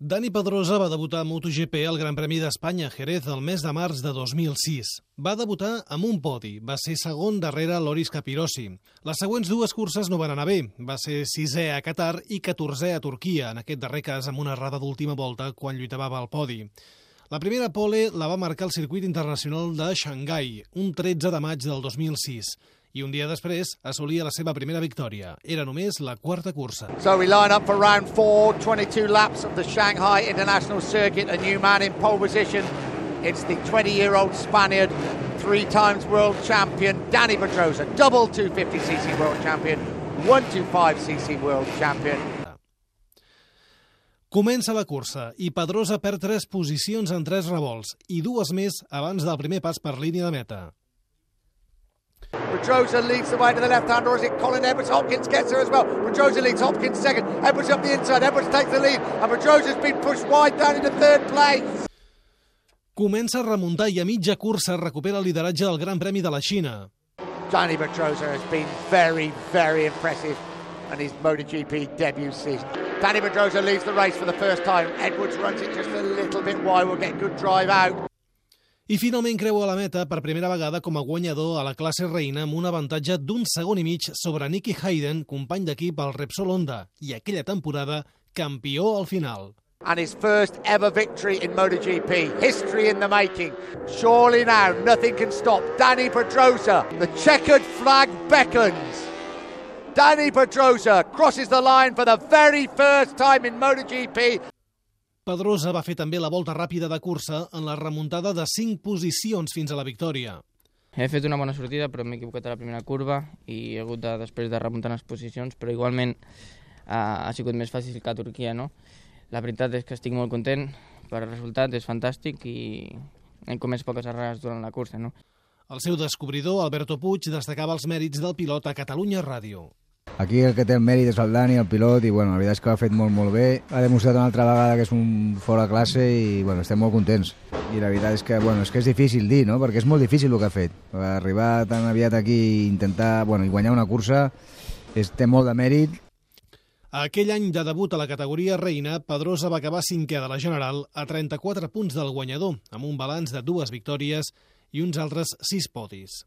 Dani Pedrosa va debutar a MotoGP al Gran Premi d'Espanya a Jerez el mes de març de 2006. Va debutar amb un podi, va ser segon darrere Loris Capirossi. Les següents dues curses no van anar bé. Va ser sisè a Qatar i catorzè a Turquia, en aquest darrer cas amb una errada d'última volta quan lluitava al podi. La primera pole la va marcar el circuit internacional de Xangai, un 13 de maig del 2006 i un dia després assolia la seva primera victòria. Era només la quarta cursa. So we line up for round four, 22 laps of the Shanghai International Circuit, a new man in pole position. It's the 20-year-old Spaniard, three times world champion, Danny Pedrosa, double 250cc world champion, 125cc world champion. Comença la cursa i Pedrosa perd tres posicions en tres revolts i dues més abans del primer pas per línia de meta. Pedrosa leads the way to the left hand, or is it Colin Edwards? Hopkins gets there as well. Pedrosa leads, Hopkins second. Edwards up the inside. Edwards takes the lead, and Pedrosa's been pushed wide down into third place. Comença a remuntar i a mitja cursa recupera el lideratge del Gran Premi de la Xina. Danny Pedrosa has been very, very impressive in his MotoGP debut season. Danny Pedrosa leads the race for the first time. Edwards runs it just a little bit wide. We'll get good drive out. I finalment creua la meta per primera vegada com a guanyador a la classe reina amb un avantatge d'un segon i mig sobre Nicky Hayden, company d'equip al Repsol Honda, i aquella temporada campió al final. And his first ever victory in MotoGP. History in the making. Surely now nothing can stop Danny Pedrosa. The checkered flag beckons. Danny Pedrosa crosses the line for the very first time in MotoGP Pedrosa va fer també la volta ràpida de cursa en la remuntada de 5 posicions fins a la victòria. He fet una bona sortida, però m'he equivocat a la primera curva i he hagut de, després de remuntar les posicions, però igualment uh, ha sigut més fàcil que a Turquia, no? La veritat és que estic molt content per el resultat, és fantàstic i hem comès poques errades durant la cursa, no? El seu descobridor, Alberto Puig, destacava els mèrits del pilot a Catalunya Ràdio. Aquí el que té el mèrit és el Dani, el pilot, i bueno, la veritat és que ho ha fet molt, molt bé. Ha demostrat una altra vegada que és un fora classe i bueno, estem molt contents. I la veritat és que, bueno, és que és difícil dir, no? perquè és molt difícil el que ha fet. Arribar tan aviat aquí i intentar bueno, i guanyar una cursa és, té molt de mèrit. Aquell any de debut a la categoria reina, Pedrosa va acabar cinquè de la General a 34 punts del guanyador, amb un balanç de dues victòries i uns altres sis podis.